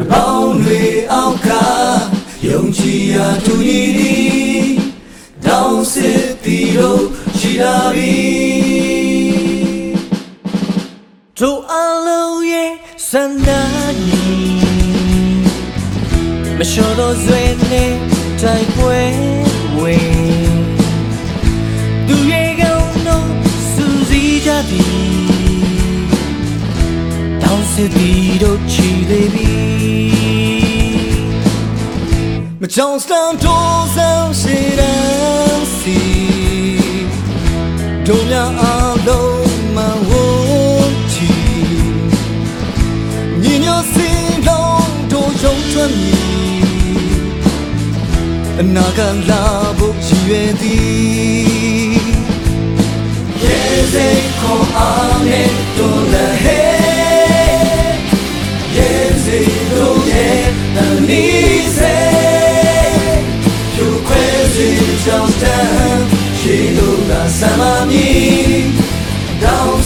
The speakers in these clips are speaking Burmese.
တပေါင်းတွေအောက်ကယုံကြည်ရာသူညီသည်တောင်းစစ်တီတို့ရှိလာပြီတို့အလုံးရဲ့စန္ဒာနီမလျှော်တော့ဆွေနဲ့တိုက်ပွဲဝင်သူရဲ့ကောင်းတော့စူးစီးကြသည်တောင်းစစ်ပြီးတော့ချီသေးပြီ မကြောင်စတန်တော့ဆောင်ရှိတဲ့စီတို့များအလုံးမဝချီညီညွတ်စင်လုံးတို့ရုံထွက်မည်အနာကလာဖို့ရည်ရွယ်သည်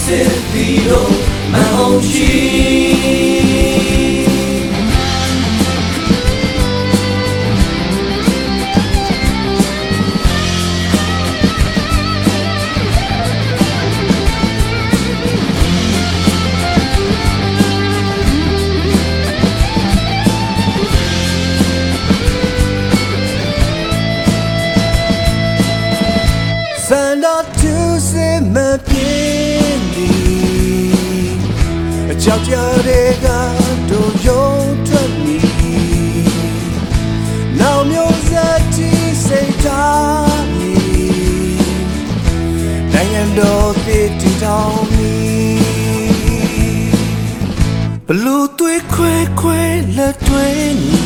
servidor mas de စန္ဒတူစမပြေဒီအကြောက်ကြတဲ့ကတို့ရုံထွက်မီနောက်မျိုးစတိစိတ်ထားမီနိုင်ငံတော်တည်တည်ထောင်မီဘလူသွေးခွဲခွဲလက်တွဲညီ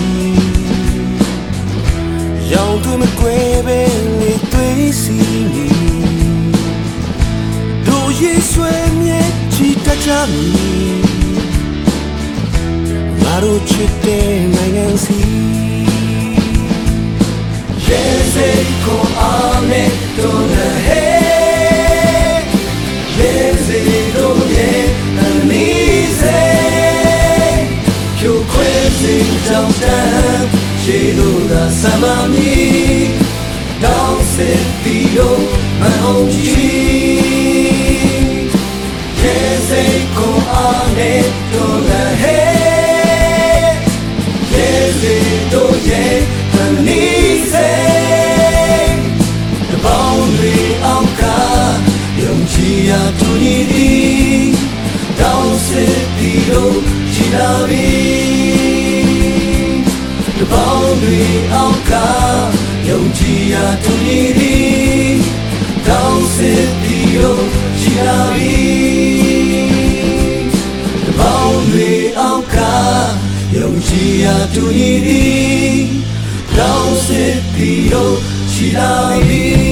ရောင်သူမကွဲပဲလေသွေးစီ တတ်ကြမီငါတို့ချစ်တဲ့နိုင်ငံစီ Yes, it go on it to the head. Yes, it do it and easy. You crazy down down. She do the summer me. Down sit below my own cheek. Young Chia to Nidi, down sit below Chilavi. The boundary of God, young Chia to Nidi, down sit below Chilavi. The boundary of God, young Chia to Nidi, down sit below Chilavi.